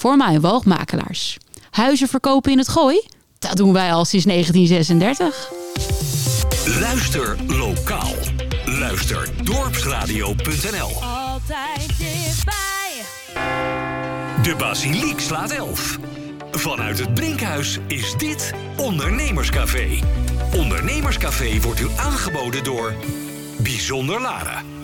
voor mijn woogmakelaars. Huizen verkopen in het gooi? Dat doen wij al sinds 1936. Luister lokaal. Luister dorpsradio.nl. Altijd dichtbij. De basiliek slaat 11. Vanuit het Brinkhuis is dit Ondernemerscafé. Ondernemerscafé wordt u aangeboden door Bijzonder Laren.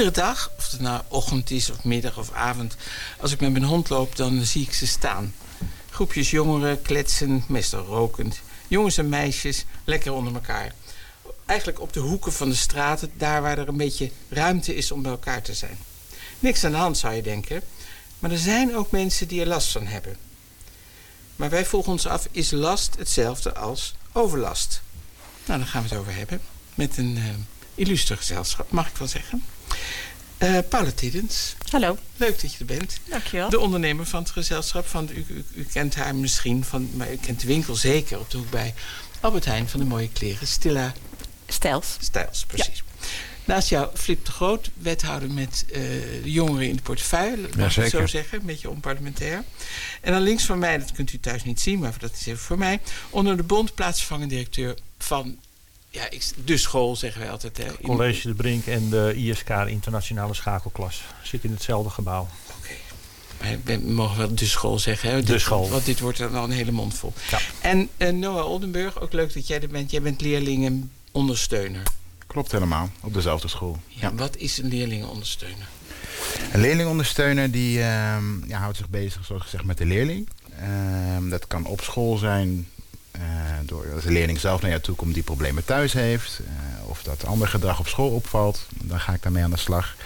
Iedere dag, of het nou ochtend is of middag of avond, als ik met mijn hond loop, dan zie ik ze staan. Groepjes jongeren, kletsen, meestal rokend. Jongens en meisjes, lekker onder elkaar. Eigenlijk op de hoeken van de straten, daar waar er een beetje ruimte is om bij elkaar te zijn. Niks aan de hand zou je denken, maar er zijn ook mensen die er last van hebben. Maar wij vroegen ons af, is last hetzelfde als overlast? Nou, daar gaan we het over hebben. Met een eh illustre gezelschap, mag ik wel zeggen. Eh Paula Tiddens, Hallo, leuk dat je er bent. dankjewel. De ondernemer van het gezelschap. Van, u, u, u kent haar misschien, van, maar u kent de winkel zeker op de hoek bij Albert Heijn van de mooie kleren. Stilla Stels. Stijls, precies. Naast jou Flip de Groot, wethouder met eh, de jongeren in de portefeuille. Mag ik het zo zeggen, een beetje onparlementair. En dan links van mij, dat kunt u thuis niet zien, maar dat is even voor mij. Onder de bond plaatsvervangend directeur van ja, ik, de school, zeggen wij altijd. Hè, in- College de Brink en de ISK de internationale schakelklas. Zit in hetzelfde gebouw. Oké. Maar we mogen wel de school zeggen. Hè? De school. Want dit wordt dan wel een hele mond vol. Ja. En eh, Noah Oldenburg, ook leuk dat jij er bent. Jij bent leerlingenondersteuner. Klopt helemaal, op dezelfde school. Ja, Wat is een leerlingenondersteuner? Een leerlingondersteuner die ehm, ja, houdt zich bezig, zoals gezegd, met de leerling. Ehm, dat kan op school zijn, eh doordat de leerling zelf naar jou toe komt die problemen thuis heeft. eh, of dat ander gedrag op school opvalt, dan ga ik daarmee aan de slag.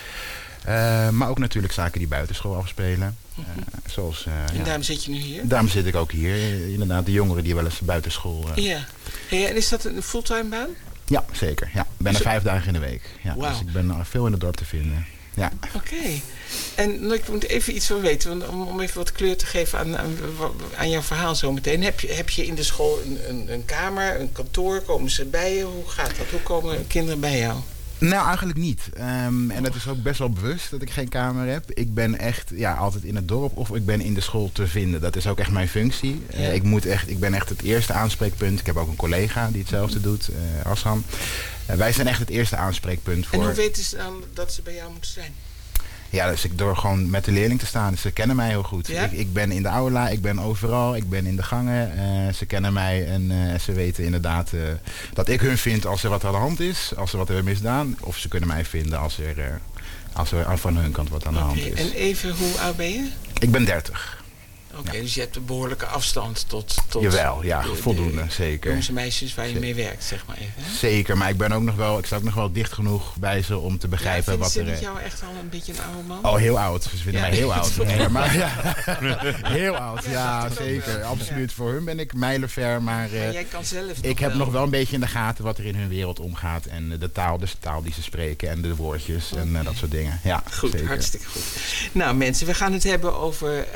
Eh, maar ook natuurlijk zaken die buitenschool afspelen. Eh, zoals, eh, En ja. daarom zit je nu hier? Daarom zit ik ook hier. Inderdaad, de jongeren die wel eens buitenschool... Ja. Hey, en is dat een fulltime baan? Ja, zeker. Ja. Ik ben er vijf dagen in de week. Ja. Dus ik ben veel in het dorp te vinden. Ja. Oké. En nou, ik moet even iets van weten, want om, om even wat kleur te geven aan, aan, aan jouw verhaal zometeen. Heb je, heb je in de school een, een, een kamer, een kantoor? Komen ze bij je? Hoe gaat dat? Hoe komen kinderen bij jou? Nou, eigenlijk niet. Ehm, en dat is ook best wel bewust dat ik geen kamer heb. Ik ben echt ja, altijd in het dorp of ik ben in de school te vinden. Dat is ook echt mijn functie. Eh, ik, moet echt, ik ben echt het eerste aanspreekpunt. Ik heb ook een collega die hetzelfde doet, Asham. Eh, wij zijn echt het eerste aanspreekpunt voor... En hoe weten ze dan dat ze bij jou moeten zijn? Ja, dus ik door gewoon met de leerling te staan. Ze kennen mij heel goed. Ja? Ik, ik ben in de aula, ik ben overal, ik ben in de gangen. Eh, ze kennen mij en eh, ze weten inderdaad dat ik hun vind als er wat aan de hand is. Als ze wat hebben misdaan. Of ze kunnen mij vinden als er, als er van hun kant wat aan de hand is. En even, hoe oud ben je? Ik ben 30. Oké, dus je hebt een behoorlijke afstand tot... tot Jawel, ja, de- de voldoende, zeker. Jongens en meisjes waar je Zeker. mee werkt, zeg maar even. Hè? Zeker, maar ik ben ook nog wel, ik sta ook nog wel dicht genoeg bij ze om te begrijpen ja, wat er. ze eh, jou echt al een beetje een oude man? Oh, heel oud. Ze vinden Ja, mij heel oud. Nee, maar, ja. heel oud, ja, zeker. Absoluut. Voor hun ben ik mijlenver, maar eh, jij kan zelf ik heb nog wel een beetje in de gaten wat er in hun wereld omgaat. En eh, de taal, dus de taal die ze spreken en de woordjes en dat soort dingen. Ja, Goed, zeker. hartstikke goed. Nou mensen, we gaan het hebben over...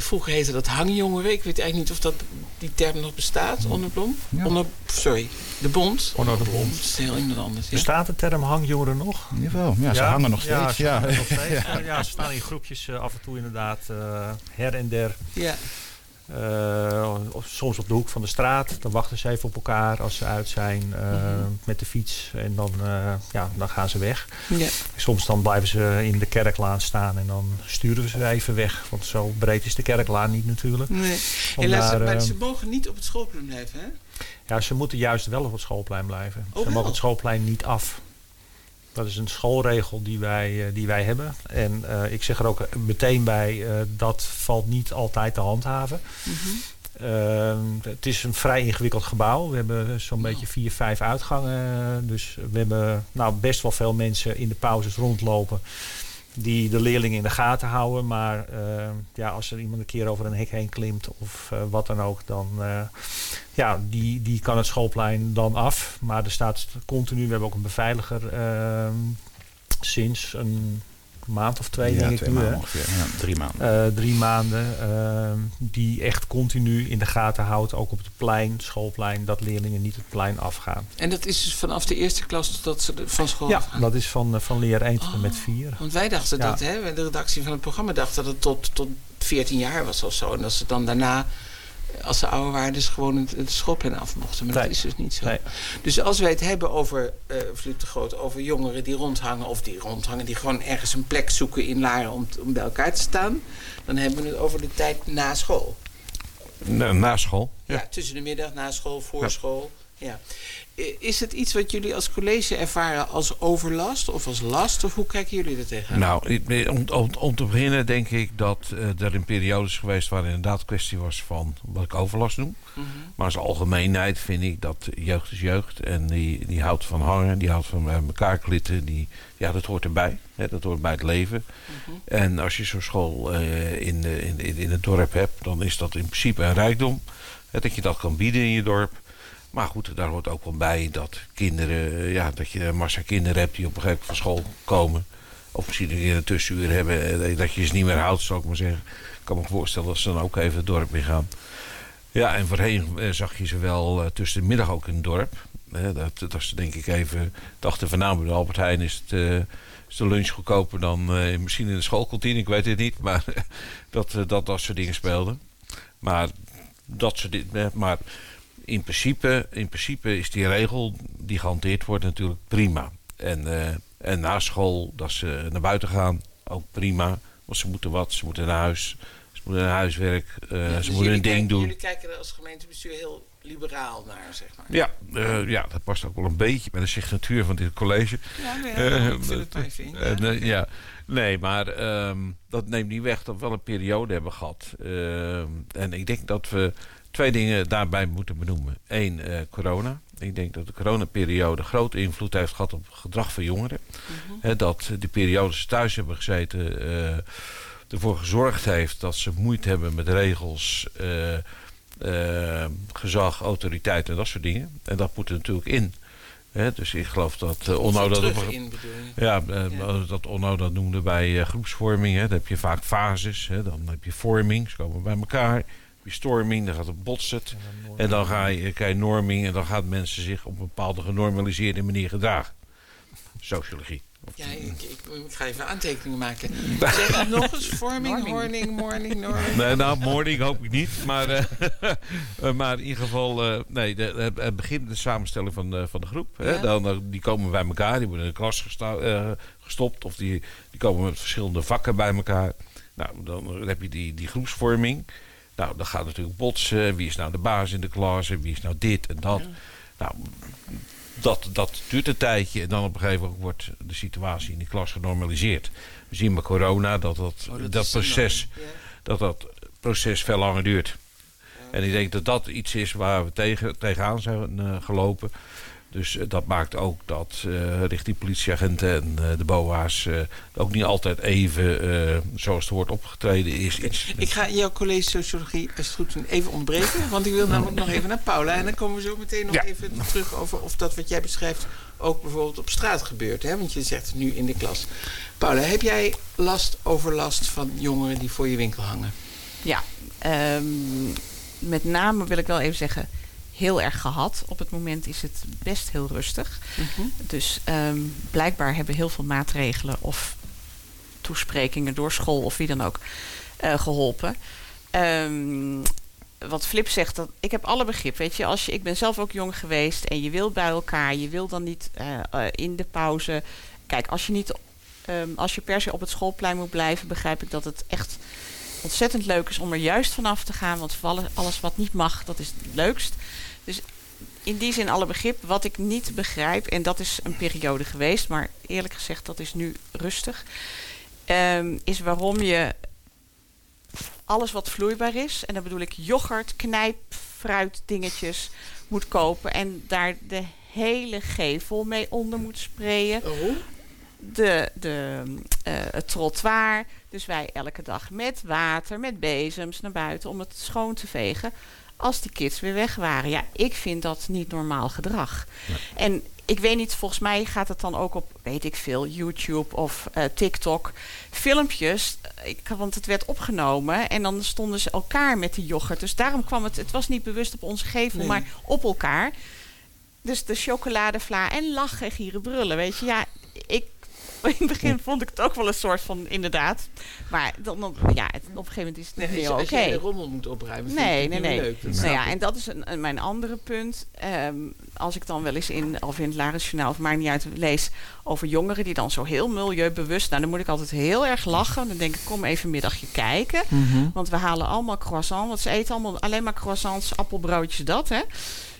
vroeger heette dat hangjongeren. Ik weet eigenlijk niet of dat, die term nog bestaat. Onderblom? Ja. Onder, sorry, de bond. Onder de bond. Dat is heel iemand anders. Ja. Bestaat de term hangjongeren nog? Jawel, ja, ze hangen nog steeds. ze Ja, hangen nog steeds. Ja, ja, ze staan in groepjes eh, af en toe inderdaad eh, her en der. Ja. Eh, of soms op de hoek van de straat. Dan wachten ze even op elkaar als ze uit zijn eh, Mhm. met de fiets. En dan, eh, ja, dan gaan ze weg. ja. Soms dan blijven ze in de kerklaan staan en dan sturen we ze even weg. Want zo breed is de kerklaan niet natuurlijk. Nee. Om Helaas, daar, maar ze mogen niet op het schoolplein blijven, hè? Ja, ze moeten juist wel op het schoolplein blijven. Oh, ze wel? mogen het schoolplein niet af. Dat is een schoolregel die wij, eh, die wij hebben. En eh, ik zeg er ook meteen bij, eh, dat valt niet altijd te handhaven. Ehm, het is een vrij ingewikkeld gebouw. We hebben zo'n beetje vier, vijf uitgangen. Dus we hebben nou, best wel veel mensen in de pauzes rondlopen die de leerlingen in de gaten houden. Maar ja, als er iemand een keer over een hek heen klimt of wat dan ook, dan ja, die, die kan het schoolplein dan af. Maar er staat continu, we hebben ook een beveiliger eh, sinds een maand of twee, ja, denk ik twee nu. maanden ongeveer. Ja, drie maanden. Eh, drie maanden. eh, die echt continu in de gaten houdt, ook op het plein, schoolplein, dat leerlingen niet het plein afgaan. En dat is dus vanaf de eerste klas totdat ze van school Ja, afgaan? dat is van, eh, van leer 1 tot en met 4. Want wij dachten Ja. dat, hè, de redactie van het programma dacht dat het tot, tot 14 jaar was of zo. En dat ze dan daarna als ze ouder waren, dus gewoon het, het schoolplein af mochten. Maar dat is dus niet zo. Nee. Dus als wij het hebben over eh Philippe de Groot, over jongeren die rondhangen, of die rondhangen, die gewoon ergens een plek zoeken in Laren om, om bij elkaar te staan, dan hebben we het over de tijd na school. Na, na school. Ja. tussen de middag, na school, voor school. Ja. Is het iets wat jullie als college ervaren als overlast of als last? Of hoe kijken jullie er tegenaan? Nou, om, om, om te beginnen denk ik dat eh, er in periodes geweest waar inderdaad kwestie was van wat ik overlast noem. Mhm. Maar als algemeenheid vind ik dat jeugd is jeugd. En die, die houdt van hangen, die houdt van elkaar klitten. Die, ja, dat hoort erbij. Hè, dat hoort bij het leven. Mhm. En als je zo'n school eh, in, de- in, in, in het dorp hebt, dan is dat in principe een rijkdom. Hè, dat je dat kan bieden in je dorp. Maar goed, daar hoort ook wel bij dat kinderen, eh, ja, dat je een massa kinderen hebt die op een gegeven moment van school komen. Of misschien een keer een tussenuur hebben, eh, dat je ze niet meer houdt, zou ik maar zeggen. Ik kan me voorstellen dat ze dan ook even het dorp in gaan. Ja, en voorheen eh, zag je ze wel eh, tussen de middag ook in het dorp. Dat, dat is denk ik even, dachten van nou, bij de Albert Heijn is, het, eh, de lunch goedkoper dan eh, misschien in de schoolkantine, ik weet het niet. Maar dat, eh, dat dat soort dingen speelden. Maar dat dingen, eh, maar in principe, in principe is die regel die gehanteerd wordt natuurlijk prima. En, eh, en na school, dat ze naar buiten gaan, ook prima. Want ze moeten wat, ze moeten naar huis, ze moeten naar huiswerk, eh, Ja, ze dus moeten hun ding kijken- doen. Jullie kijken er als gemeentebestuur heel liberaal naar, zeg maar. Ja, eh, ja, dat past ook wel een beetje bij de signatuur van dit college. Ja, nou ja, ik vul het even in. ja. Nee, maar ehm, dat neemt niet weg dat we wel een periode hebben gehad. Ehm, en ik denk dat we twee dingen daarbij moeten benoemen. Eén, eh, corona. Ik denk dat de coronaperiode grote invloed heeft gehad op het gedrag van jongeren. Hè, dat de periodes thuis hebben gezeten eh, ervoor gezorgd heeft dat ze moeite hebben met regels, eh, gezag, autoriteit en dat soort dingen. En dat moet er natuurlijk in. Dus ik geloof dat uh, Onno dat... op- in ja, dat Onno dat noemde bij groepsvorming. Hè. Dan heb je vaak fases. Hè. Dan heb je vorming, ze komen bij elkaar. Storming, dan gaat het botsen. En dan ga je, krijg je norming en dan gaan mensen zich op een bepaalde genormaliseerde manier gedragen. Sociologie. Ja, ik, ik, ik ga even aantekeningen maken. Zeg nog eens. Vorming, horning, morning, norming. Nee, nou, morning hoop ik niet. Maar, eh, eh, maar in ieder geval, eh, nee, de, het, het begin de samenstelling van de, van de groep. Hè, Ja. dan, dan- die komen bij elkaar, die worden in de klas eh, gestopt. Of die, die komen met verschillende vakken bij elkaar. Nou, dan heb je die, die groepsvorming. Nou, dan gaat natuurlijk botsen. Wie is nou de baas in de klas? En wie is nou dit en dat? Nou, dat, dat duurt een tijdje. En dan op een gegeven moment wordt de situatie in die klas genormaliseerd. We zien bij corona dat dat, Oh, dat, proces ja. dat dat proces veel langer duurt. En ik denk dat dat iets is waar we tegen, tegenaan zijn eh, gelopen. Dus eh, dat maakt ook dat eh, richting politieagenten en eh, de BOA's eh, ook niet altijd even eh, zoals het wordt opgetreden is. Iets, Ik ga jouw college sociologie, als het goed is, even ontbreken. Want ik wil namelijk nog even naar Paula. En dan komen we zo meteen nog Ja. even terug over of dat wat jij beschrijft ook bijvoorbeeld op straat gebeurt. Hè? Want je zegt nu in de klas. Paula, heb jij last, overlast van jongeren die voor je winkel hangen? Ja, ehm, met name wil ik wel even zeggen, heel erg gehad. Op het moment is het best heel rustig. Dus ehm, blijkbaar hebben heel veel maatregelen of toesprekingen door school of wie dan ook eh, geholpen. Ehm, wat Flip zegt, dat, ik heb alle begrip. Weet je, als je, ik ben zelf ook jong geweest en je wil bij elkaar, je wil dan niet eh, eh, in de pauze. Kijk, als je niet, ehm, als je per se op het schoolplein moet blijven, begrijp ik dat het echt ontzettend leuk is om er juist vanaf te gaan. Want alles wat niet mag, dat is het leukst. In die zin alle begrip. Wat ik niet begrijp, en dat is een periode geweest, maar eerlijk gezegd, dat is nu rustig. ehm, is waarom je alles wat vloeibaar is, en dan bedoel ik yoghurt, knijpfruit dingetjes, moet kopen en daar de hele gevel mee onder moet sprayen Oh? de, de, eh, het trottoir. Dus wij elke dag met water, met bezems naar buiten om het schoon te vegen. Als die kids weer weg waren. Ja, ik vind dat niet normaal gedrag. En ik weet niet, volgens mij gaat het dan ook op, weet ik veel, YouTube of eh, TikTok. Filmpjes, ik, want het werd opgenomen en dan stonden ze elkaar met die yoghurt. Dus daarom kwam het, het was niet bewust op onze gevel, Nee. maar op elkaar. Dus de chocoladevla en lachen, gieren, brullen. Weet je, ja, ik In het begin vond ik het ook wel een soort van inderdaad. Maar dan, dan- ja, het- op een gegeven moment is het niet Nee, meer als oké. jij de rommel moet opruimen, vind Nee, ik nee, nee. leuk. Dat Nou ja, en dat is een, een- mijn andere punt. Ehm, als ik dan wel eens in, of in het Lagers Journaal, of maakt niet uit, lees over jongeren die dan zo heel milieubewust. Nou, dan moet ik altijd heel erg lachen. Dan denk ik, kom even een middagje kijken. Mhm. Want we halen allemaal croissants. Want ze eten allemaal alleen maar croissants, appelbroodjes, dat hè.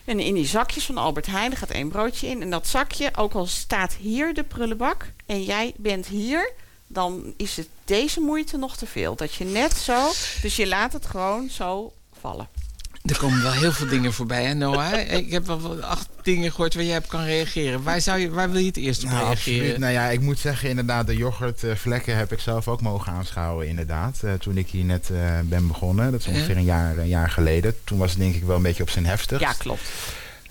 En in die zakjes van Albert Heijn, gaat één broodje in. En dat zakje, ook al staat hier de prullenbak en jij bent hier, dan is het deze moeite nog te veel. Dat je net zo, dus je laat het gewoon zo vallen. Er komen wel heel veel dingen voorbij, hè, Noah? Ik heb wel acht dingen gehoord waar jij op kan reageren. Waar, zou je, waar wil je het eerst op Nou, reageren? absoluut. Nou ja, ik moet zeggen, inderdaad, de yoghurtvlekken heb ik zelf ook mogen aanschouwen, inderdaad. Eh, toen ik hier net eh, ben begonnen, dat is ongeveer een, jaar, een jaar geleden. Toen was het denk ik wel een beetje op zijn heftigst. Ja, klopt.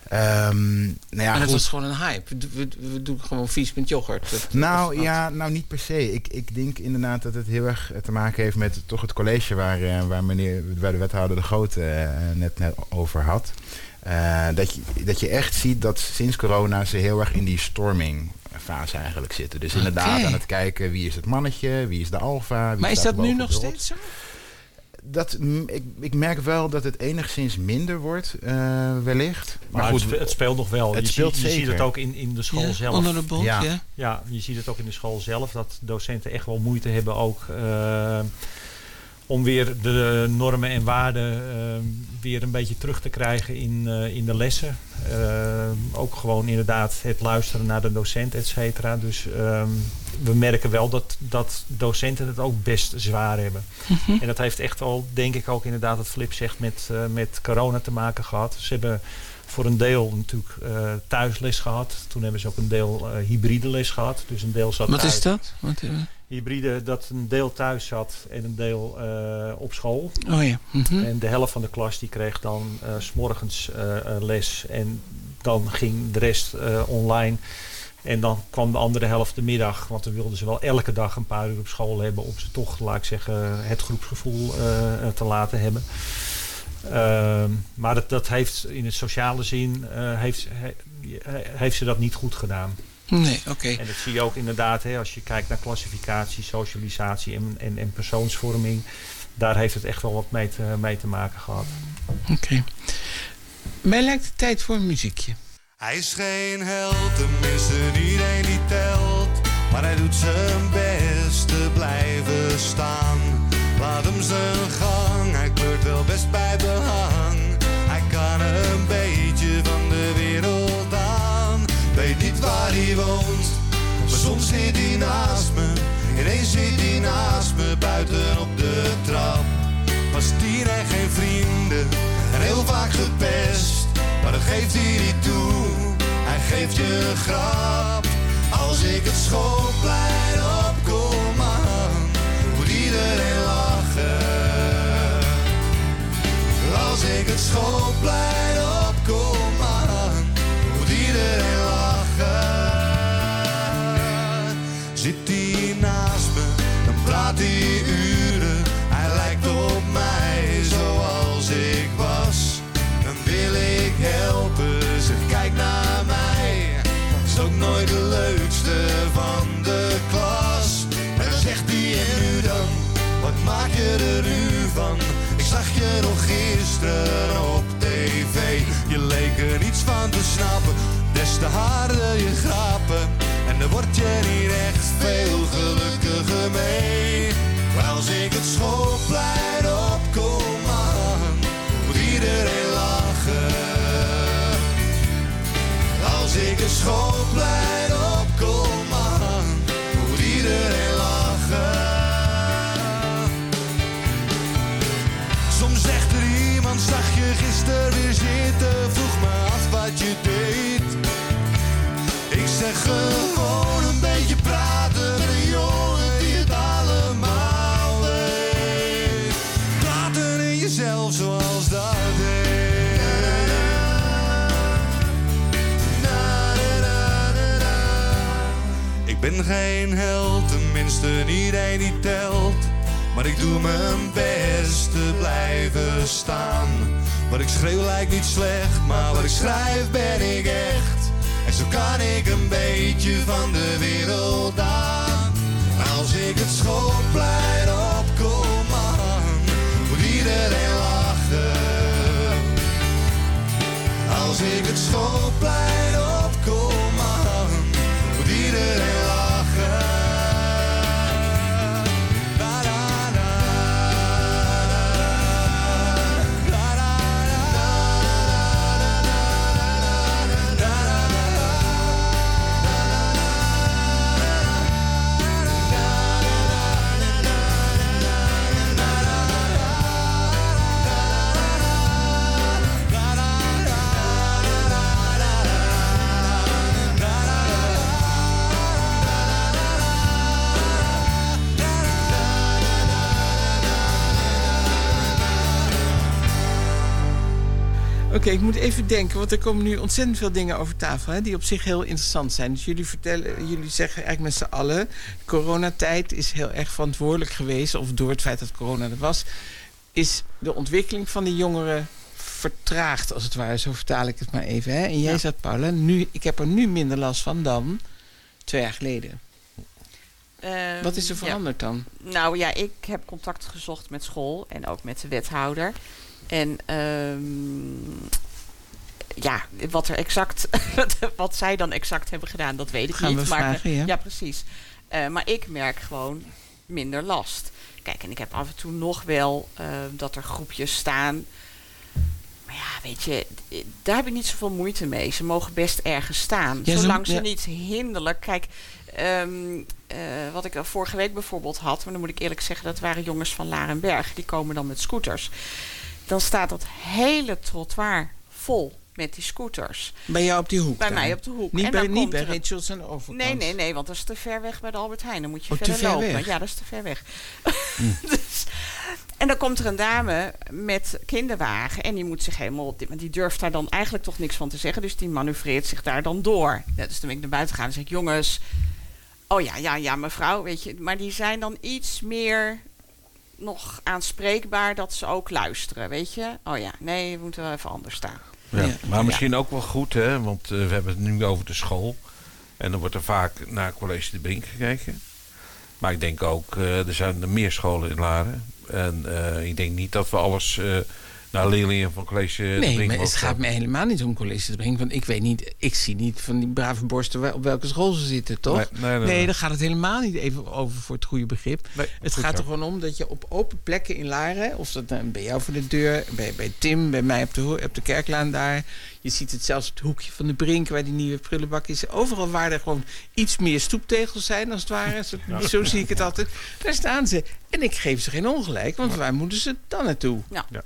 Ehm, nou ja, het goed. was gewoon een hype. We, we, we doen gewoon vies met yoghurt. Dat- Nou dat- ja, nou niet per se. Ik, ik denk inderdaad dat het heel erg te maken heeft met toch het college waar, eh, waar, meneer, waar de wethouder de Groot eh, net, net over had. Eh, dat, je, dat je echt ziet dat sinds corona ze heel erg in die storming fase eigenlijk zitten. Dus inderdaad aan het kijken wie is het mannetje, wie is de alfa. Maar is staat dat nu nog steeds zo? Dat, ik, ik merk wel dat het enigszins minder wordt, eh, wellicht. Maar, goed, het speelt nog wel. het je, speelt ziet, je ziet het ook in, in de school Ja, zelf. Onder de bond, ja. Ja. Ja, je ziet het ook in de school zelf dat docenten echt wel moeite hebben ook eh, om weer de normen en waarden eh, weer een beetje terug te krijgen in, eh, in de lessen. Eh, ook gewoon inderdaad het luisteren naar de docent, et cetera. Dus ehm, we merken wel dat, dat docenten het ook best zwaar hebben. Mhm. En dat heeft echt wel, denk ik ook inderdaad, wat Flip zegt, met, eh, met corona te maken gehad. Ze hebben voor een deel natuurlijk eh thuisles gehad. Toen hebben ze ook een deel hybride les gehad. Dus een deel zat Wat thuis. is dat? Wat, Hybride, dat een deel thuis zat en een deel eh, op school. oh ja. mhm. En de helft van de klas die kreeg dan eh, s s'morgens eh, eh, les. En dan ging de rest eh, online. En dan kwam de andere helft de middag. Want dan wilden ze wel elke dag een paar uur op school hebben. Om ze toch, laat ik zeggen, het groepsgevoel eh, eh, te laten hebben. Ehm, maar dat, dat heeft in het sociale zin eh, heeft, he- heeft ze dat niet goed gedaan. Nee, oké. En dat zie je ook inderdaad hè, als je kijkt naar klassificatie, socialisatie en, en, en persoonsvorming. Daar heeft het echt wel wat mee te, mee te maken gehad. Oké. Mij lijkt het tijd voor een muziekje. Hij is geen held, tenminste niet één die telt. Maar hij doet zijn best te blijven staan. Laat hem zijn gang, hij kleurt wel best bij behang. Je grap. Als ik het schoolplein opkom aan, moet iedereen lachen. Als ik het schoolplein nog gisteren op tv. Je leek er niets van te snappen, des te harder je grappen. En dan word je niet echt veel gelukkiger mee. Als ik het schoolplein opkom aan, moet iedereen lachen. Als ik het schoolplein geen held, tenminste niet die telt. Maar ik doe mijn best te blijven staan. Wat ik schreeuw lijkt niet slecht, maar wat ik schrijf ben ik echt. En zo kan ik een beetje van de wereld aan. Als ik het schoolplein opkom, man, moet iedereen lachen. Als ik het schoolplein even denken, want er komen nu ontzettend veel dingen over tafel... Hè, die op zich heel interessant zijn. Dus jullie, vertellen, jullie zeggen eigenlijk met z'n allen... coronatijd is heel erg verantwoordelijk geweest... of door het feit dat corona er was... is de ontwikkeling van die jongeren vertraagd, als het ware. Zo vertaal ik het maar even. Hè? En jij Ja. zegt, Paula, nu, ik heb er nu minder last van dan twee jaar geleden. Ehm, Wat is er ja. veranderd dan? Nou ja, ik heb contact gezocht met school en ook met de wethouder. En ehm, ja, wat er exact, wat zij dan exact hebben gedaan, dat weet ik Gaan niet. we maar, vragen, ja. precies. Eh, maar ik merk gewoon minder last. Kijk, en ik heb af en toe nog wel eh, dat er groepjes staan. Maar ja, weet je, daar heb ik niet zoveel moeite mee. Ze mogen best ergens staan. Ja, zolang ze ja. niet hinderlijk. Kijk, ehm, eh, wat ik vorige week bijvoorbeeld had, maar dan moet ik eerlijk zeggen, dat waren jongens van Larenberg. Die komen dan met scooters. Dan staat dat hele trottoir vol met die scooters. Bij jou op die hoek Bij mij op de hoek. Niet En bij, niet Rachel's de overkant? Nee, nee, nee, want dat is te ver weg bij de Albert Heijn. Dan moet je Oh, verder ver lopen. weg? Ja, dat is te ver weg. dus, en dan komt er een dame met kinderwagen en die moet zich helemaal... Maar die durft daar dan eigenlijk toch niks van te zeggen. Dus die manoeuvreert zich daar dan door. Ja, dus toen ben ik naar buiten gegaan en zeg ik... Jongens, oh ja, ja, ja, mevrouw, weet je. Maar die zijn dan iets meer nog aanspreekbaar dat ze ook luisteren, weet je. Oh ja, nee, we moeten wel even anders staan. Ja. Ja. Maar misschien ook wel goed, hè? Want eh, we hebben het nu over de school. En dan wordt er vaak naar College de Brink gekeken. Maar ik denk ook, eh, er zijn er meer scholen in Laren. En eh, ik denk niet dat we alles eh, naar leerlingen van College Nee, maar het gaat doen. me helemaal niet om college te brengen. Want ik weet niet, ik zie niet van die brave borsten op welke school ze zitten, toch? Nee, nee, nee, nee, nee. daar gaat het helemaal niet even over voor het goede begrip. Nee, Het goed gaat er gewoon om dat je op open plekken in Laren, of dat dan bij jou voor de deur, bij, bij Tim, bij mij op de, op de kerklaan daar. Je ziet het zelfs op het hoekje van de brink waar die nieuwe prullenbak is. Overal waar er gewoon iets meer stoeptegels zijn, als het ware. Zo, zo zie ik het altijd. Daar staan ze. En ik geef ze geen ongelijk, want waar moeten ze dan naartoe? Ja. Ja.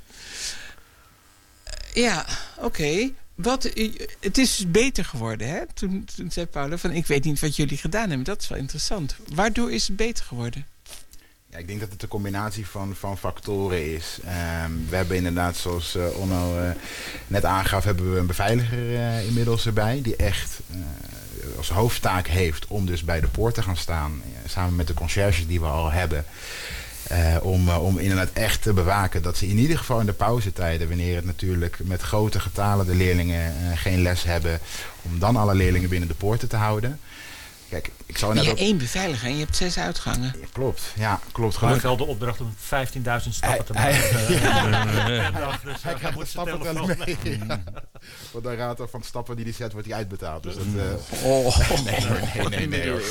Ja, oké. Wat, eh, het is beter geworden, hè? Toen, zei Paula van, ik weet niet wat jullie gedaan hebben. Dat is wel interessant. Waardoor is het beter geworden? Ja, ik denk dat het een combinatie van, van factoren is. Ehm, we hebben inderdaad, zoals eh, Onno eh, net aangaf, hebben we een beveiliger inmiddels erbij. Die echt als hoofdtaak heeft om dus bij de poort te gaan staan. samen met de conciërge die we al hebben. Eh, om, eh, om inderdaad echt te bewaken dat ze in ieder geval in de pauzetijden, wanneer het natuurlijk met grote getalen de leerlingen eh, geen les hebben, om dan alle leerlingen binnen de poorten te houden. Kijk, ik zou net Ja, ook... één beveiliger en je hebt zes uitgangen. Ja, klopt, ja, klopt. Gelukkig. wel de opdracht om 15.000 stappen te maken. eh, dag. Dus Hij hij krijgt de stappenteller telefoon. mee. Ja. Want de raad van de stappen die hij zet, wordt hij uitbetaald. Dus dat, eh, Oh, nee, nee, nee, nee, hoor.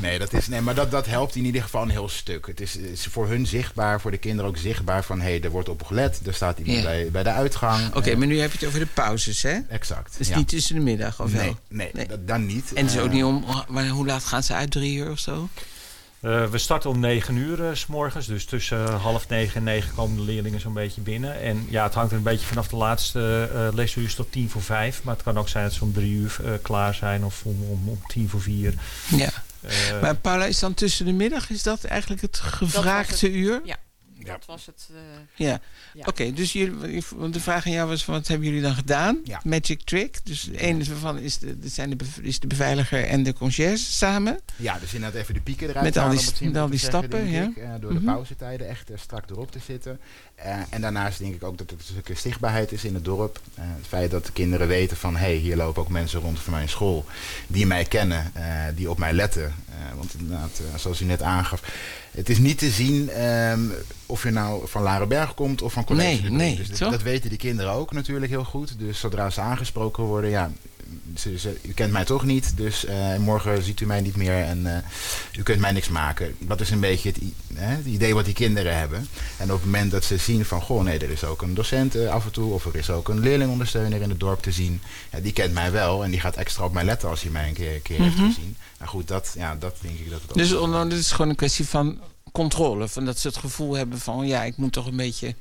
nee, dat is, nee, maar dat, dat helpt in ieder geval een heel stuk. Het is, is voor hun zichtbaar, voor de kinderen ook zichtbaar van... hé, hey, er wordt op gelet, er staat iemand Ja. bij, bij de uitgang. Oké, Eh, maar nu heb je het over de pauzes, hè? Exact. Dus ja. niet tussen de middag, of nee, wel? nee, Nee. dat- dan niet. En het is ook Eh, niet om... Maar hoe laat gaan ze uit? Drie uur of zo? Eh, we starten om 9 uur eh, s morgens. Dus tussen eh, half negen en negen komen de leerlingen zo'n beetje binnen. En ja, het hangt er een beetje vanaf de laatste eh lesuur is tot tien voor vijf. Maar het kan ook zijn dat ze om drie uur eh, klaar zijn of om, om, om tien voor vier. Ja. Eh, Maar Paula, is dan tussen de middag, is dat eigenlijk het gevraagde het. uur? Ja. Ja. Dat was het. eh, Ja. Ja. Oké, dus jullie, want de vraag aan jou was: van, wat hebben jullie dan gedaan? Ja. Magic trick. Dus de ene van is de, zijn de, is de beveiliger en de conciërge samen. Ja, dus inderdaad even de pieken eruit Met al halen, die het simpel al die zeggen, stappen, ja. ik. Eh, door Mhm. de pauzetijden echt eh, strak erop te zitten. Eh, en daarnaast denk ik ook dat er een stukje zichtbaarheid is in het dorp. Eh, het feit dat de kinderen weten van... hé, hey, hier lopen ook mensen rond van mijn school... die mij kennen, eh, die op mij letten. Eh, want inderdaad, zoals u net aangaf... het is niet te zien ehm, of je nou van Larenberg komt of van College Nee, Dus dat- dat weten die kinderen ook natuurlijk heel goed. Dus zodra ze aangesproken worden... ja, ze, ze- u kent mij toch niet, dus eh, morgen ziet u mij niet meer en eh, u kunt mij niks maken. Dat is een beetje het, hè, het idee wat die kinderen hebben. En op het moment dat ze zien van, goh nee, er is ook een docent eh, af en toe... of er is ook een leerlingondersteuner in het dorp te zien... Ja, die kent mij wel en die gaat extra op mij letten als hij mij een keer, een keer heeft gezien. Nou goed, dat, ja, dat denk ik dat het ook... Mhm. Dus wel- onno, dit is gewoon een kwestie van controle. Van dat ze het gevoel hebben van: ja, ik moet toch een beetje.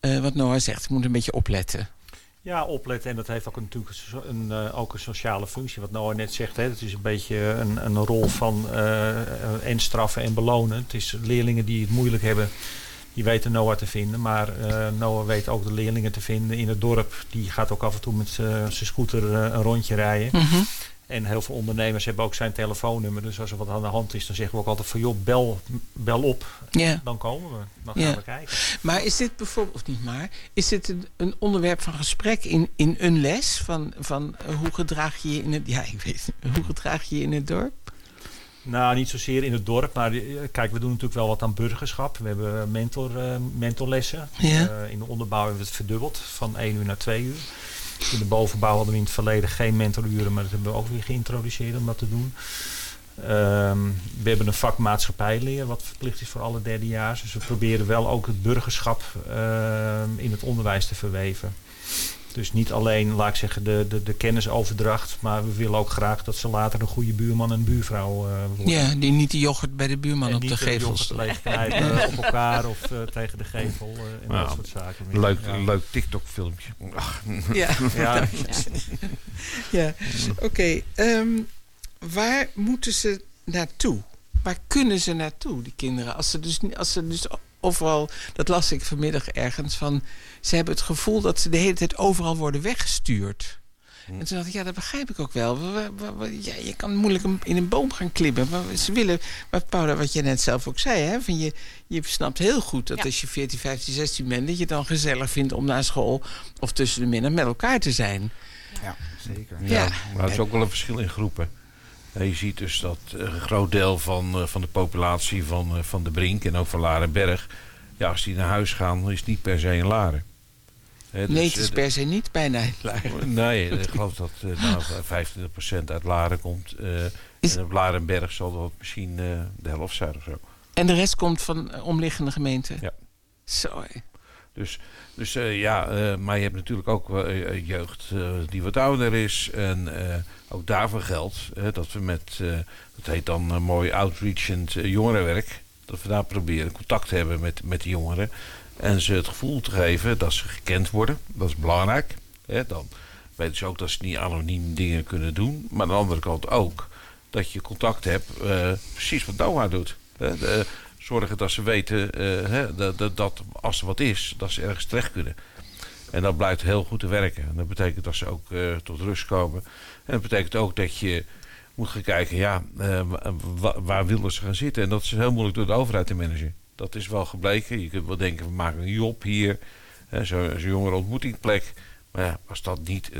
wat Noah zegt, ik moet een beetje opletten. Ja, opletten. En dat heeft ook natuurlijk een, eh, ook een sociale functie. Wat Noah net zegt, hè. het is een beetje een, een rol van eh, en straffen en belonen. Het is leerlingen die het moeilijk hebben. die weten Noah te vinden. Maar eh, Noah weet ook de leerlingen te vinden in het dorp. Die gaat ook af en toe met zijn scooter een rondje rijden. Mhm. En heel veel ondernemers hebben ook zijn telefoonnummer. Dus als er wat aan de hand is, dan zeggen we ook altijd van... joh, bel, bel op, Ja. dan komen we. Dan gaan Ja. we kijken. Maar is dit bijvoorbeeld, of niet maar, is dit een, een onderwerp van gesprek in, in een les? Van, van eh, hoe gedraag je je in het, ja, ik weet hoe gedraag je je in het dorp? Nou, niet zozeer in het dorp, maar eh, kijk, we doen natuurlijk wel wat aan burgerschap. We hebben mentor, eh, mentorlessen. Ja. Eh, in de onderbouw hebben we het verdubbeld, van 1 uur naar 2 uur. In de bovenbouw hadden we in het verleden geen mentoruren, maar dat hebben we ook weer geïntroduceerd om dat te doen. Ehm, we hebben een vak maatschappijleer, wat verplicht is voor alle derdejaars. Dus we proberen wel ook het burgerschap ehm, in het onderwijs te verweven. Dus niet alleen, laat ik zeggen, de, de, de kennisoverdracht, maar we willen ook graag dat ze later een goede buurman en buurvrouw eh, worden. Ja, die niet de yoghurt bij de buurman En op niet de de gevels. yoghurt leegknijpen op elkaar of eh, tegen de gevel eh, en Nou, dat soort zaken. meer. Leuk, Ja. leuk TikTok-filmpje. Ja, Ja. ja. oké. ehm, waar moeten ze naartoe? Waar kunnen ze naartoe, die kinderen? Als ze dus, als ze dus overal, dat las ik vanmiddag ergens, van ze hebben het gevoel dat ze de hele tijd overal worden weggestuurd. En toen dacht ik, ja, dat begrijp ik ook wel. Ja, je kan moeilijk in een boom gaan klimmen. Maar ze willen, maar Paula, wat je net zelf ook zei, hè, van je, je snapt heel goed dat Ja. als je 14, 15, 16 bent, dat je het dan gezellig vindt om naar school of tussen de middag met elkaar te zijn. Ja, zeker. Ja, Ja. maar het is ook wel een verschil in groepen. Je ziet dus dat een groot deel van, eh, van de populatie van, eh, van de Brink en ook van Larenberg... ja, als die naar huis gaan, is het niet per se in Laren. Hè, dus, nee, het is eh, per se niet bijna klaar. Nee, ik geloof dat nou, 25% uit Laren komt. Is- en op Larenberg zal dat misschien de helft zijn of zo. En de rest komt van omliggende gemeenten? Ja. Zo. Dus, dus eh, ja, eh, maar je hebt natuurlijk ook eh, jeugd die wat ouder is. En ook daarvoor geldt dat we met, dat heet dan mooi outreachend jongerenwerk. Dat we daar proberen contact te hebben met, met de jongeren. En ze het gevoel te geven dat ze gekend worden. Dat is belangrijk. Dan weten ze ook dat ze niet anoniem dingen kunnen doen. Maar aan de andere kant ook dat je contact hebt, precies wat Noah doet. De- zorgen dat ze weten eh, hè, dat, dat, dat als er wat is, dat ze ergens terecht kunnen. En dat blijkt heel goed te werken. En dat betekent dat ze ook eh, tot rust komen. En dat betekent ook dat je moet gaan kijken, ja, eh, wa- wa- waar willen ze gaan zitten? En dat is heel moeilijk door de overheid te managen. Dat is wel gebleken. Je kunt wel denken, we maken een job hier. Zo'n zo jongere ontmoetingsplek. Maar ja, als dat niet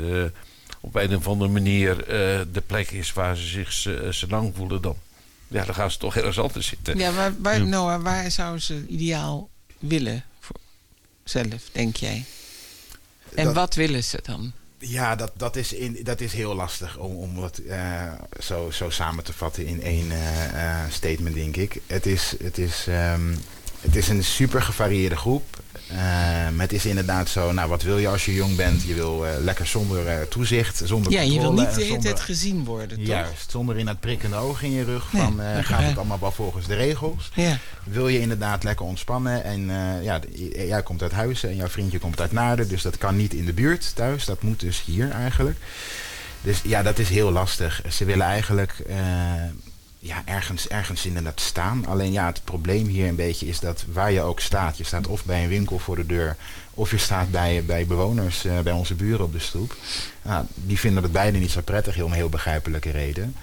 op een of andere manier de plek is waar ze zich ze lang voelen, dan, ja, dan gaan ze toch ergens anders zitten. Ja, waar, waar, Ja. Noah, waar zouden ze ideaal willen voor zelf, denk jij? En Dat- wat willen ze dan? Ja, dat, dat, is in, dat is heel lastig om, om het eh, zo, zo samen te vatten in één eh, eh, statement, denk ik. Het is, het is, ehm, het is een super gevarieerde groep. Ehm, het is inderdaad zo, nou wat wil je als je jong bent? Je wil eh, lekker zonder eh, toezicht, zonder Ja, je wil niet de hele tijd gezien worden, toch? Juist, zonder in dat prikkende oog in je rug Nee, van eh, gaat het allemaal wel volgens de regels. Ja. Wil je inderdaad lekker ontspannen en ja, jij komt uit Huizen en jouw vriendje komt uit Naarden, dus dat kan niet in de buurt thuis, dat moet dus hier eigenlijk. Dus ja, dat is heel lastig. Ze willen eigenlijk ja, ergens, ergens inderdaad staan. Alleen ja, het probleem hier een beetje is dat waar je ook staat, je staat of bij een winkel voor de deur, of je staat bij, bij bewoners, eh, bij onze buren op de stoep. Die vinden het beide niet zo prettig, om heel begrijpelijke reden.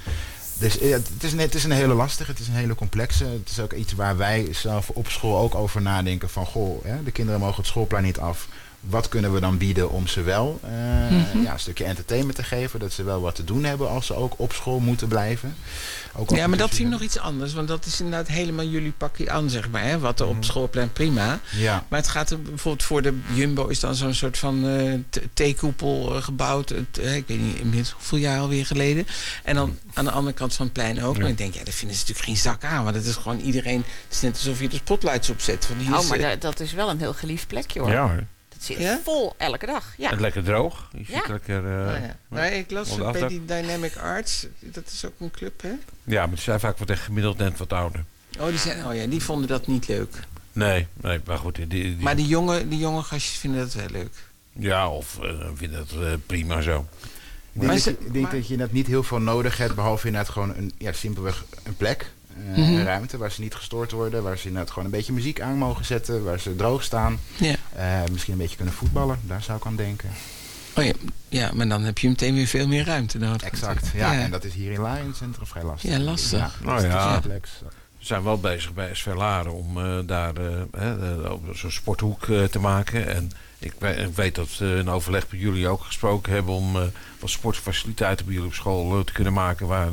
Dus eh, het, is een, het is een hele lastige, het is een hele complexe. Het is ook iets waar wij zelf op school ook over nadenken van... goh, hè, de kinderen mogen het schoolplein niet af. Wat kunnen we dan bieden om ze wel eh, Mhm. ja, een stukje entertainment te geven? Dat ze wel wat te doen hebben als ze ook op school moeten blijven. Ook Ja, maar dat vind ik nog iets anders. Want dat is inderdaad helemaal jullie pakje aan, zeg maar. Hè? Wat er op schoolplein prima. Ja. Maar het gaat er bijvoorbeeld voor de Jumbo is dan zo'n soort van eh, t- theekoepel eh, gebouwd. Het, ik weet niet inmiddels hoeveel jaar alweer geleden. En dan aan de andere kant van het plein ook. Ja. Maar ik denk, ja, daar vinden ze natuurlijk geen zak aan. Want het is gewoon iedereen. Het is net alsof je de spotlights opzet. Van hier Oh, maar da- dat is wel een heel geliefd plekje hoor. Ja, hoor. Dat zit Ja? vol elke dag. Ja. En lekker droog. Je Ja. lekker... eh, nou ja. Maar ik las bij die Dynamic Arts. Dat is ook een club, hè? Ja, maar die zijn vaak wat echt gemiddeld net wat ouder. Oh, die, zijn, oh ja, die vonden dat niet leuk. Nee, nee, maar goed. Die, die, Maar die jonge, die jonge gastjes vinden dat wel leuk. Ja, of eh, vinden het eh, prima zo. Ik denk, Maar dat, ze- je, ik denk maar- dat je net niet heel veel nodig hebt, behalve inderdaad gewoon een, ja, simpelweg een plek. Een ruimte waar ze niet gestoord worden. Waar ze inderdaad gewoon een beetje muziek aan mogen zetten. Waar ze droog staan. Ja. Eh, misschien een beetje kunnen voetballen. Daar zou ik aan denken. Oh ja, ja, maar dan heb je meteen weer veel meer ruimte nodig. Exact. Ja, en dat is hier in Lion Center vrij lastig. Ja, lastig. Ja, Nou dat is ja. Zijn wel bezig bij SV Laren om eh, daar op zo'n sporthoek eh, te maken. En ik, ik weet dat we in overleg met jullie ook gesproken hebben om wat sportfaciliteiten bij jullie op school te kunnen maken waar,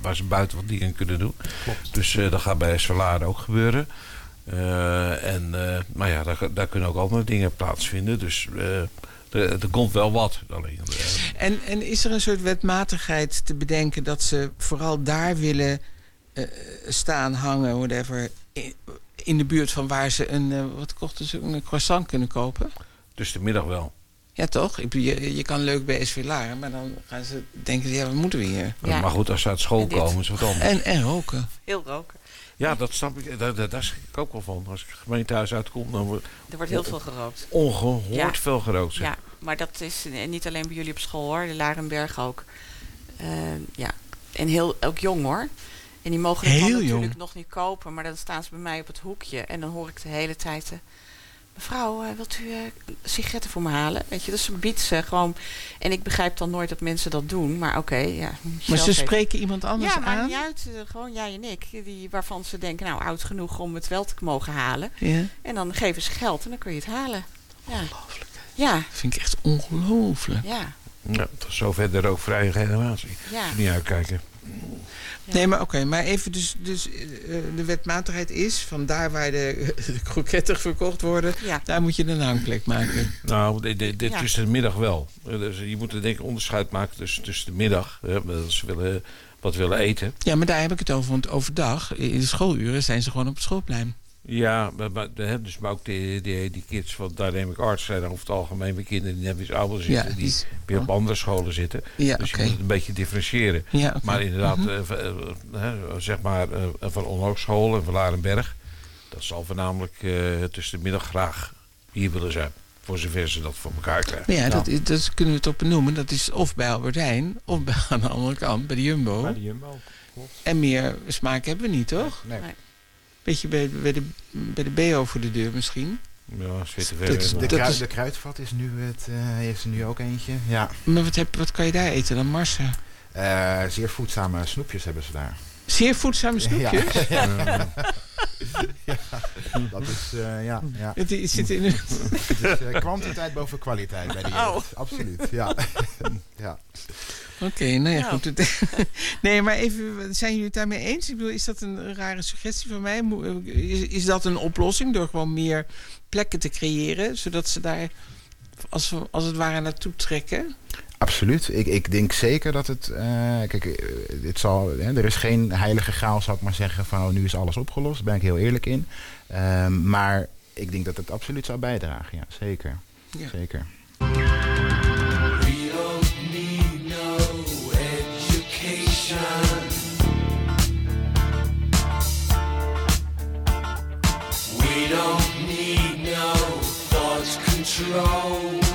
waar ze buiten wat dingen kunnen doen. Klopt. Dus dat gaat bij SV Laren ook gebeuren. En maar ja, daar, daar kunnen ook andere dingen plaatsvinden. Dus er, er komt wel wat. Alleen, En, en is er een soort wetmatigheid te bedenken dat ze vooral daar willen eh, staan, hangen, whatever, in, in de buurt van waar ze een, eh, wat kochten ze, een croissant kunnen kopen? dus de middag wel. Ja, toch? Je, je kan leuk bij SV Laren, maar dan gaan ze denken, ja, wat moeten we hier? Ja. Maar goed, als ze uit school komen is wat anders. En, en roken. Heel roken. Ja, dat snap ik. Daar, daar, daar schrik ik ook wel van. Als ik het gemeentehuis uitkom, dan wordt Er wordt heel veel gerookt. ongehoord Ja. veel gerookt. zeg. Ja, maar dat is eh, niet alleen bij jullie op school hoor, de Larenberg ook. Ja, en heel, ook jong hoor. En die mogen het dan Heel natuurlijk jong. nog niet kopen, maar dan staan ze bij mij op het hoekje. En dan hoor ik de hele tijd... eh, Mevrouw, eh, wilt u eh, sigaretten voor me halen? Weet je, dus ze biedt ze gewoon. En ik begrijp dan nooit dat mensen dat doen. Maar oké, ja. Maar ze spreken iemand anders Ja, maakt aan? niet uit. gewoon jij en ik. Die, waarvan ze denken, nou, oud genoeg om het wel te mogen halen. Ja, En dan geven ze geld en dan kun je het halen. Ja. Ja, vind ik echt ongelooflijk. ja, Ja, tot zover de rookvrije generatie. ja. Niet uitkijken. Ja. Nee, maar oké, maar even dus, dus eh, eh, de wetmatigheid is van daar waar de, de kroketten verkocht worden, Ja. daar moet je een hangplek maken. Nou, dit, dit, dit Ja. tussen de middag wel. Dus je moet er denk ik onderscheid maken tussen, tussen de middag. Ze willen, wat willen eten. Ja, maar daar heb ik het over, want overdag, in de schooluren, zijn ze gewoon op het schoolplein. Ja, maar, maar, hè, dus, maar ook die, die, die kids van Dynamic Arts zijn over het algemeen weer kinderen die net iets ouder zitten. die weer op andere scholen zitten. Ja, dus je moet het een beetje differentiëren. Ja. Maar inderdaad, Mhm. eh, eh, hè, zeg maar eh, van Onhoogschool en van Larenberg. Dat zal voornamelijk eh, tussen de middag graag hier willen zijn. Voor zover ze dat voor elkaar krijgen. Ja, dat, is- dat kunnen we het op benoemen. Dat is of bij Albert Heijn, of bij, aan de andere kant bij de Jumbo. Bij de Jumbo. Klopt. En meer smaak hebben we niet, toch? Nee. Nee. Beetje bij, bij, de, bij de BO voor de deur misschien. Ja, zitten Dat ver. is- De, is- de kruidvat is nu het, eh, heeft er nu ook eentje. Ja. Maar wat, heb, wat kan je daar eten dan, Marsen? Eh, zeer voedzame snoepjes hebben ze daar. Zeer voedzame snoepjes? Ja, ja. Ja, dat is, eh, ja, ja. Het is- zit in. Het is eh, kwantiteit boven kwaliteit bij de Oh. jeugd. Absoluut, ja. ja. Oké, nou ja, Nou. goed. Het- nee, maar even, zijn jullie het daarmee eens? Ik bedoel, is dat een rare suggestie van mij? Is, is dat een oplossing door gewoon meer plekken te creëren, zodat ze daar als, we- als het ware naartoe trekken? Absoluut. Ik, ik denk zeker dat het. eh, kijk, eh, dit zal, hè, er is geen heilige graal, zou ik maar zeggen, van oh, nu is alles opgelost. Daar ben ik heel eerlijk in. Ehm, maar ik denk dat het absoluut zou bijdragen. Ja, zeker. Ja. Zeker. Control.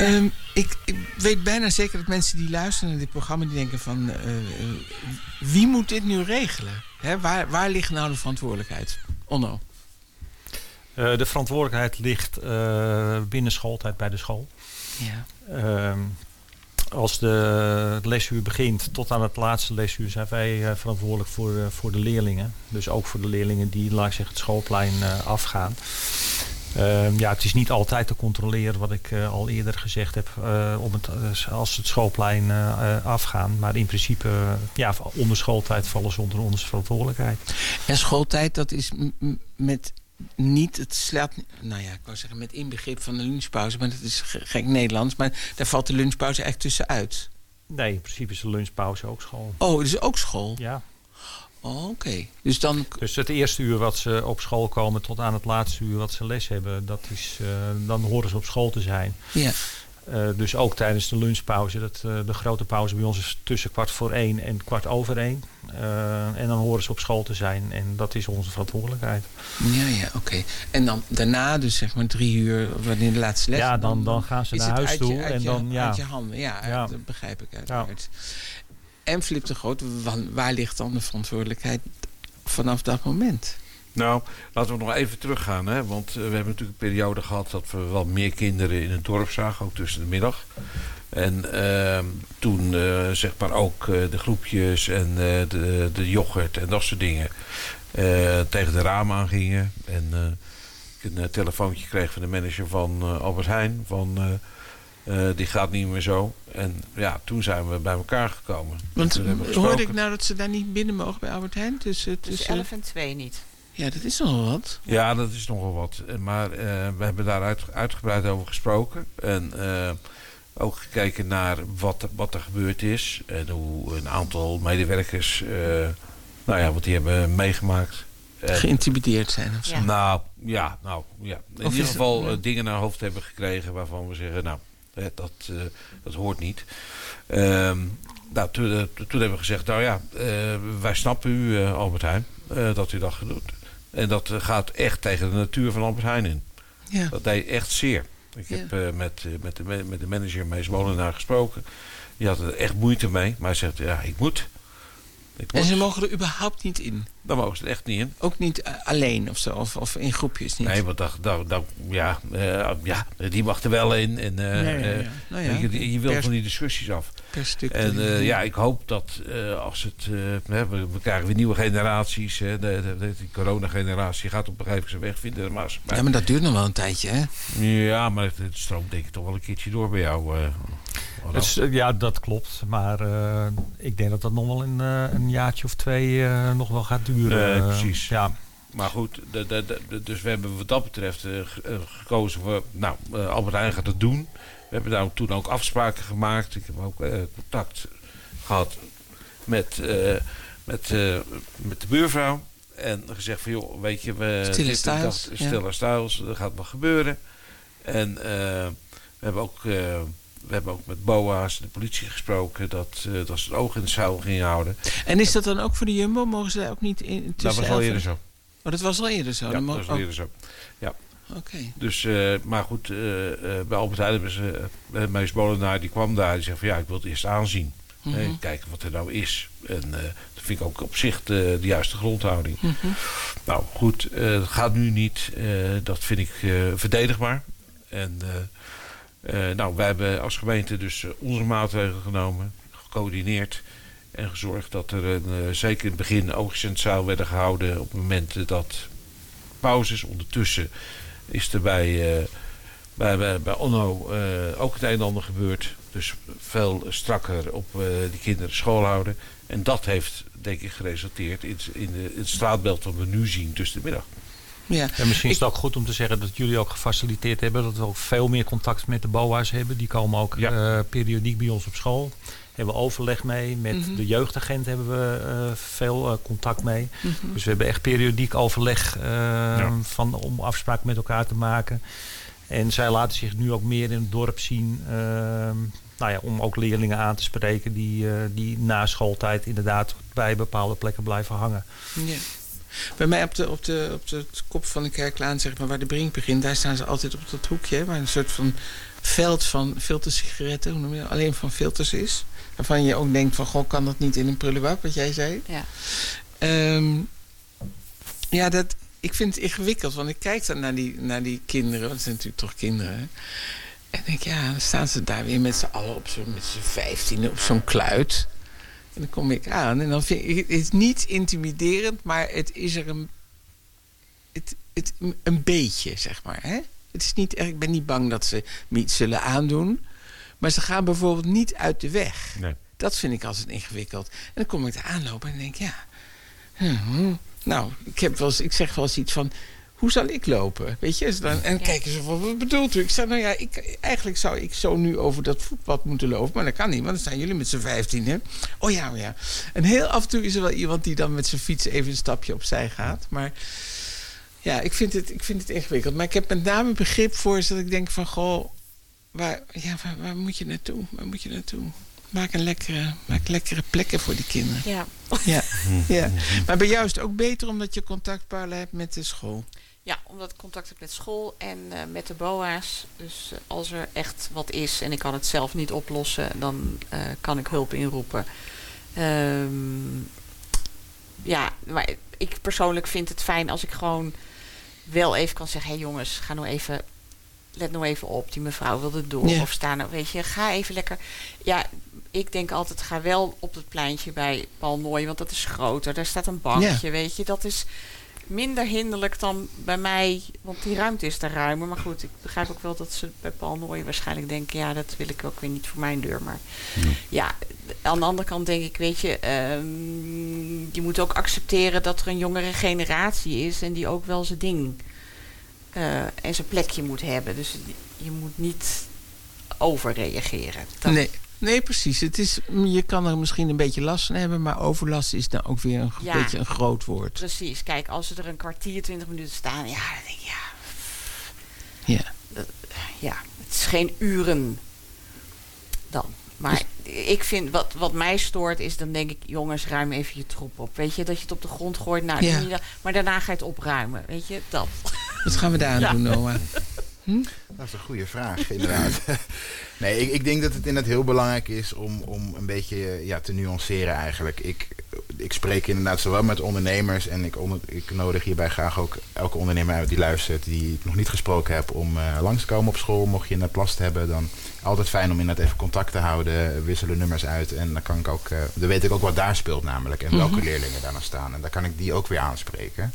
Ehm, ik, ik weet bijna zeker dat mensen die luisteren naar dit programma... die denken van, eh, eh, wie moet dit nu regelen? Hè, waar, waar ligt nou de verantwoordelijkheid? Onno. Eh, de verantwoordelijkheid ligt binnen schooltijd bij de school. Ja. Ehm, als de het lesuur begint tot aan het laatste lesuur zijn wij verantwoordelijk voor, voor de leerlingen. Dus ook voor de leerlingen die, laat ik zeggen, het schoolplein afgaan. Ehm, ja, het is niet altijd te controleren wat ik eh, al eerder gezegd heb om het, eh, als het schoolplein eh, afgaan. Maar in principe, ja, onder schooltijd vallen ze onder onze verantwoordelijkheid. En schooltijd, dat is met niet, het slaat, nou ja, ik wou zeggen met inbegrip van de lunchpauze, maar dat is ge- gek Nederlands, maar daar valt de lunchpauze echt tussenuit. Nee, in principe is de lunchpauze ook school. Oh, het is ook school? Ja. Oh, Oké, dus dan, Dus het eerste uur wat ze op school komen tot aan het laatste uur wat ze les hebben, dat is, eh, dan horen ze op school te zijn. ja. Eh, dus ook tijdens de lunchpauze. Dat, eh, de grote pauze bij ons is tussen kwart voor één en kwart over één. En dan horen ze op school te zijn. En dat is onze verantwoordelijkheid. Ja, ja, oké. En dan daarna, dus zeg maar drie uur, wanneer de laatste les... Ja, dan- dan gaan ze naar huis je- toe en je- dan, ja. Uit je handen, ja, Ja. dat begrijp ik uiteraard. En Flip de Groot, wa- waar ligt dan de verantwoordelijkheid vanaf dat moment? Nou, laten we nog even teruggaan. Hè? Want eh, we hebben natuurlijk een periode gehad dat we wel meer kinderen in het dorp zagen, ook tussen de middag. En ehm, toen eh, zeg maar ook eh, de groepjes en de, de yoghurt en dat soort dingen tegen de ramen aangingen. En ik een telefoontje kreeg van de manager van Albert Heijn van eh, eh, die gaat niet meer zo. En ja, toen zijn we bij elkaar gekomen. Want hoorde ik nou dat ze daar niet binnen mogen bij Albert Heijn? Tussen, Dus tussen... 11 en 2 niet. Ja, dat is nogal wat. Ja, dat is nogal wat. Eh, Maar eh, we hebben daar uit, uitgebreid over gesproken. En eh, ook gekeken naar wat, wat er gebeurd is. En hoe een aantal medewerkers, eh, nou ja, wat die hebben meegemaakt. En- Geïntimideerd zijn of zo. Ja. Nou, ja, nou, ja. In Of ieder geval ja. eh, dingen naar hoofd hebben gekregen waarvan we zeggen, nou, dat, eh, dat hoort niet. Ehm, nou, toen, eh, toen hebben we gezegd, nou ja, eh, wij snappen u, Albert Heijn, dat u dat doet. En dat gaat echt tegen de natuur van Albert Heijn in. Ja. Dat deed echt zeer. Ik Ja. heb met, met, de, met de manager Mees Molenaar gesproken. Die had er echt moeite mee. Maar hij zegt, ja, ik moet. En ze mogen er überhaupt niet in. Daar mogen ze er echt niet in. Ook niet eh, alleen of zo, of, of in groepjes niet. Nee, want dat, dat, dat, ja, eh, ja, die mag er wel in. En, eh, Ja, ja, ja. Nou ja, je, je wilt van die discussies af. Per stuk. En ja, ik hoop dat als het... we, we krijgen weer nieuwe generaties. Hè, de, de, de, die corona-generatie gaat op een gegeven moment zijn weg vinden. Maar, maar- ja, maar dat duurt nog wel een tijdje, hè? ja, maar het, het stroomt denk ik toch wel een keertje door bij jou. Eh, ja, dat klopt. Maar eh, ik denk dat dat nog wel een, eh, een jaartje of twee eh, nog wel gaat duren. Eh, precies. Ja, Maar goed, de, de, de- de- dus we hebben wat dat betreft ge- gekozen voor... Nou, Albert Heijn gaat het doen. We hebben daar toen ook afspraken gemaakt. Ik heb ook eh, contact gehad met, eh, met, eh, met de buurvrouw. En gezegd van, joh, weet je... We, Stille ja. Stille Styles, dat gaat wel gebeuren. En eh, we hebben ook... we hebben ook met BOA's, de politie gesproken, dat, eh, dat ze het oog in het zuil gingen houden. En is dat dan ook voor de Jumbo? Mogen ze daar ook niet in Dat tussen was al 11 en- eerder zo. Oh, dat was al eerder zo? Ja, dat was al eerder zo. Ja. oh, Oké. Dus, eh, maar goed, eh, bij Albert Heijn hebben ze... Uh, Mees Molenaar, die kwam daar. Die zei van, ja, ik wil het eerst aanzien. Mhm. Kijken wat er nou is. En dat vind ik ook op zich de, de juiste grondhouding. Mhm. Nou, goed, het gaat nu niet. Dat vind ik verdedigbaar. En nou, wij hebben als gemeente dus eh, onze maatregelen genomen. Gecoördineerd. En gezorgd dat er een, eh, zeker in het begin oogjes in het zaal werden gehouden. Op momenten dat pauzes. Ondertussen is er bij, eh, bij, bij, Onno eh, ook het een en ander gebeurd. Dus veel strakker op eh, die kinderen school houden. En dat heeft, denk ik, geresulteerd in, in, de, in het straatbeeld wat we nu zien tussen de middag. Ja. En misschien is het ook goed om te zeggen dat jullie ook gefaciliteerd hebben. Dat we ook veel meer contact met de BOA's hebben. Die komen ook Ja. eh, periodiek bij ons op school. Hebben we overleg mee. Met Mhm. de jeugdagent hebben we eh, veel eh, contact mee. Mhm. Dus we hebben echt periodiek overleg eh, Ja. van, om afspraken met elkaar te maken. En zij laten zich nu ook meer in het dorp zien. eh, nou ja, om ook leerlingen aan te spreken die, eh, die na schooltijd inderdaad bij bepaalde plekken blijven hangen. Ja. Bij mij op de, op, de, op de kop van de kerklaan, zeg maar, waar de brink begint, daar staan ze altijd op dat hoekje, waar een soort van veld van filtersigaretten, hoe noem je dat? alleen van filters is. Waarvan je ook denkt van, goh, kan dat niet in een prullenbak, wat jij zei? Ja. Ehm, ja, dat, ik vind het ingewikkeld, want ik kijk dan naar die, naar die kinderen, want het zijn natuurlijk toch kinderen. hè. En denk, ja, dan staan ze daar weer met z'n allen op zo'n met z'n vijftiende op zo'n kluit. En dan kom ik aan en dan vind ik het is niet intimiderend, maar het is er een, het, het, een beetje, zeg maar. Hè? Het is niet, ik ben niet bang dat ze me iets zullen aandoen, maar ze gaan bijvoorbeeld niet uit de weg. Nee. Dat vind ik altijd ingewikkeld. En dan kom ik er aanlopen en denk ja. hmm, Nou, ik, heb wel eens, ik zeg wel eens iets van. Hoe zal ik lopen? Weet je? Dan, en Ja. kijken ze van, wat bedoelt u? Ik zeg, nou ja, ik, eigenlijk zou ik zo nu over dat voetpad moeten lopen. Maar dat kan niet, want dan staan jullie met z'n vijftien. Hè? Oh ja, oh ja. En heel af en toe is er wel iemand die dan met zijn fiets even een stapje opzij gaat. Maar ja, ik vind het, ik vind het ingewikkeld. Maar ik heb met name begrip voor, zodat ik denk van, goh, waar, ja, waar, waar moet je naartoe? Waar moet je naartoe? Maak een lekkere, maak lekkere plekken voor die kinderen. Ja. Ja. ja. Maar bij jou is het ook beter omdat je contactpalen hebt met de school. Ja, omdat ik contact heb met school en eh, met de BOA's. Dus eh, als er echt wat is en ik kan het zelf niet oplossen, dan eh, kan ik hulp inroepen. Ehm, ja, maar ik persoonlijk vind het fijn als ik gewoon wel even kan zeggen: hé hey jongens, ga nou even. Let nou even op, die mevrouw wil het door. Ja. Of sta nou, weet je, ga even lekker. Ja, ik denk altijd, ga wel op het pleintje bij Paul Nooy, want dat is groter. Daar staat een bankje, weet je. Dat is minder hinderlijk dan bij mij, want die ruimte is daar ruimer. Maar goed, ik begrijp ook wel dat ze bij Paul Nooy waarschijnlijk denken... ja, dat wil ik ook weer niet voor mijn deur. Maar ja, aan de andere kant denk ik, weet je... ehm, je moet ook accepteren dat er een jongere generatie is... en die ook wel zijn ding eh, en zijn plekje moet hebben. Dus je moet niet overreageren. Dat- Nee. Nee, precies. Het is, je kan er misschien een beetje last van hebben, maar overlast is dan ook weer een Ja. beetje een groot woord. Precies. Kijk, als ze er een kwartier, twintig minuten staan... ja, dan denk ik, ja, Ja. ja, het is geen uren dan. Maar ik vind, wat, wat mij stoort, is dan denk ik, jongens, ruim even je troep op. Weet je, dat je het op de grond gooit, nou, Ja. maar daarna ga je het opruimen. Weet je, dat. Wat gaan we daar aan Ja. doen, Noah? Dat is een goede vraag, inderdaad. nee, ik, ik denk dat het inderdaad heel belangrijk is om, om een beetje eh, ja, te nuanceren eigenlijk. Ik, ik spreek inderdaad zowel met ondernemers en ik, onder, ik nodig hierbij graag ook elke ondernemer uit die luistert die ik nog niet gesproken heb om eh, langs te komen op school. Mocht je net last hebben, dan altijd fijn om inderdaad even contact te houden, wisselen nummers uit en dan kan ik ook, eh, dan weet ik ook wat daar speelt namelijk en welke leerlingen daar nou staan. En dan kan ik die ook weer aanspreken.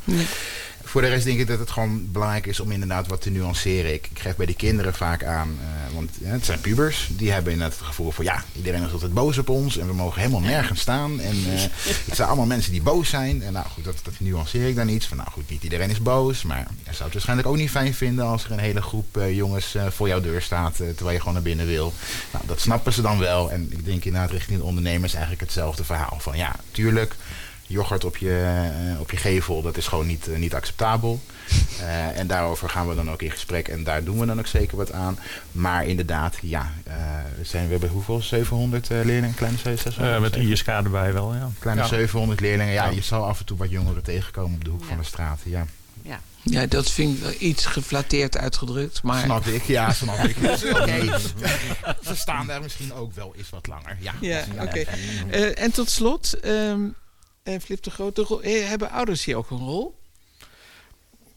Voor de rest denk ik dat het gewoon belangrijk is om inderdaad wat te nuanceren. Ik, ik geef bij die kinderen vaak aan, eh, want ja, het zijn pubers. Die hebben inderdaad het gevoel van ja, iedereen is altijd boos op ons. En we mogen helemaal nergens staan. En eh, het zijn allemaal mensen die boos zijn. En nou goed, dat, dat nuanceer ik dan iets. Van nou goed, niet iedereen is boos. Maar je zou het waarschijnlijk ook niet fijn vinden als er een hele groep eh, jongens eh, voor jouw deur staat. eh, terwijl je gewoon naar binnen wil. Nou, dat snappen ze dan wel. En ik denk inderdaad richting de ondernemers eigenlijk hetzelfde verhaal. Van ja, tuurlijk yoghurt op je, eh, op je gevel, dat is gewoon niet, eh, niet acceptabel. Eh, en daarover gaan we dan ook in gesprek en daar doen we dan ook zeker wat aan. Maar inderdaad, ja, eh, zijn we hebben hoeveel? 700 eh, leerlingen? Kleine 600? Eh, met ISK erbij wel, ja. Kleine Ja. 700 leerlingen. Ja, Ja. je zal af en toe wat jongeren tegenkomen op de hoek Ja. van de straat. Ja, Ja. Ja, dat vind ik wel iets geflatteerd uitgedrukt. Maar snap ik. Ja, snap ik. Oké, ze staan daar misschien ook wel eens wat langer. Ja, oké. Eh, en tot slot, ehm eh, Flip de Grote, rol- eh, hebben ouders hier ook een rol?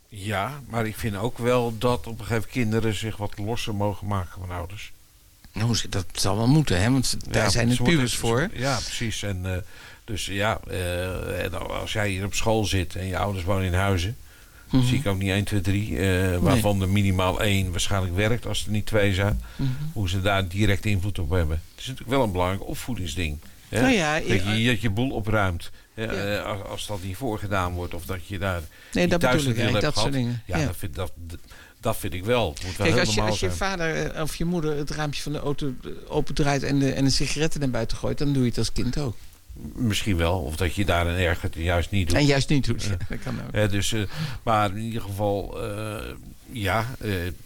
Ja, maar ik vind ook wel dat op een gegeven moment kinderen zich wat losser mogen maken van ouders. Nou, dat zal wel moeten, hè? Want daar Ja, zijn het worden- pubers voor. Ja, precies. En, eh, dus ja, en als jij hier op school zit en je ouders wonen in huizen, Mhm. zie ik ook niet 1, 2, 3, eh, waarvan er minimaal één waarschijnlijk werkt als er niet twee zijn. Mhm. Hoe ze daar direct invloed op hebben. Het is natuurlijk wel een belangrijk opvoedingsding. Hè? Nou ja, dat, je, dat je boel opruimt. Ja. eh, als, als dat niet voorgedaan wordt of dat je daar Nee, dat thuis bedoel ik dat soort dingen. Ja, Ja. Dat, vind, dat, dat vind ik wel. Het moet wel Kijk, als je, als je vader eh, of je moeder het raampje van de auto eh, opendraait en de, en de sigaretten naar buiten gooit, dan doe je het als kind ook. Misschien wel. Of dat je daar een erger juist niet doet. En juist niet doet. Dat kan ook. Dus, eh, maar in ieder geval, ja,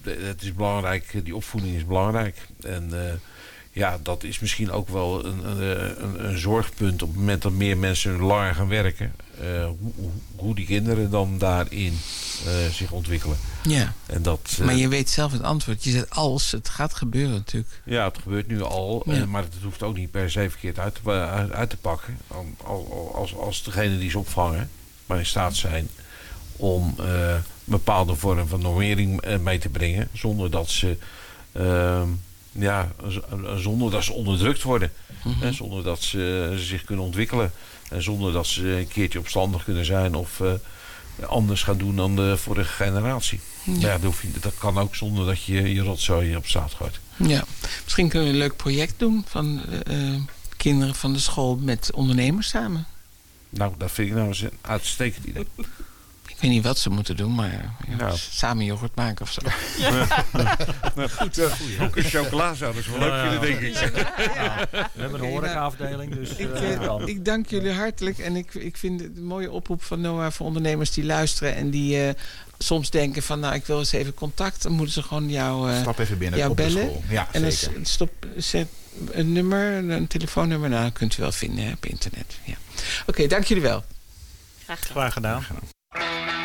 het is belangrijk. Die opvoeding is belangrijk. En Ja, dat is misschien ook wel een, een, een, zorgpunt op het moment dat meer mensen langer gaan werken. eh, hoe, hoe- die kinderen dan daarin eh, zich ontwikkelen. Ja. En dat, eh, Maar je weet zelf het antwoord. Je zegt als, het gaat gebeuren natuurlijk. Ja, het gebeurt nu al, Ja. maar het hoeft ook niet per se verkeerd uit te, uit, uit te pakken. Al- al- Als, als degene die ze opvangen maar in staat zijn om een bepaalde vorm van normering mee te brengen, zonder dat ze, ehm, ja, zonder dat ze onderdrukt worden, Mhm. zonder dat ze eh, zich kunnen ontwikkelen en zonder dat ze een keertje opstandig kunnen zijn of eh, anders gaan doen dan de vorige generatie. Ja. Ja. dat, je- dat kan ook zonder dat je je rotzooi op straat gooit. Ja. Misschien kunnen we een leuk project doen van eh, kinderen van de school met ondernemers samen. Nou, dat vind ik nou eens een uitstekend idee. Ik weet niet wat ze moeten doen, maar ja, Nou. samen yoghurt maken of zo. nou, goed, uh, ook een chocola zou dat wel leuk Ja, ja. vinden, denk ik. We hebben een horecaafdeling, dus Ik, eh, eh, ik dank jullie hartelijk en ik, ik vind het een mooie oproep van Noah voor ondernemers die luisteren en die eh, soms denken van nou ik wil eens even contact. Dan moeten ze gewoon jou, eh, Stap even binnen jou op de bellen. school. Ja, en dan zeker. stop, zet een nummer, een telefoonnummer, nou dat kunt u wel vinden hè, op internet. Ja. Oké, dank jullie wel. Graag gedaan. Well, Thank you.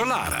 Ondernemerscafé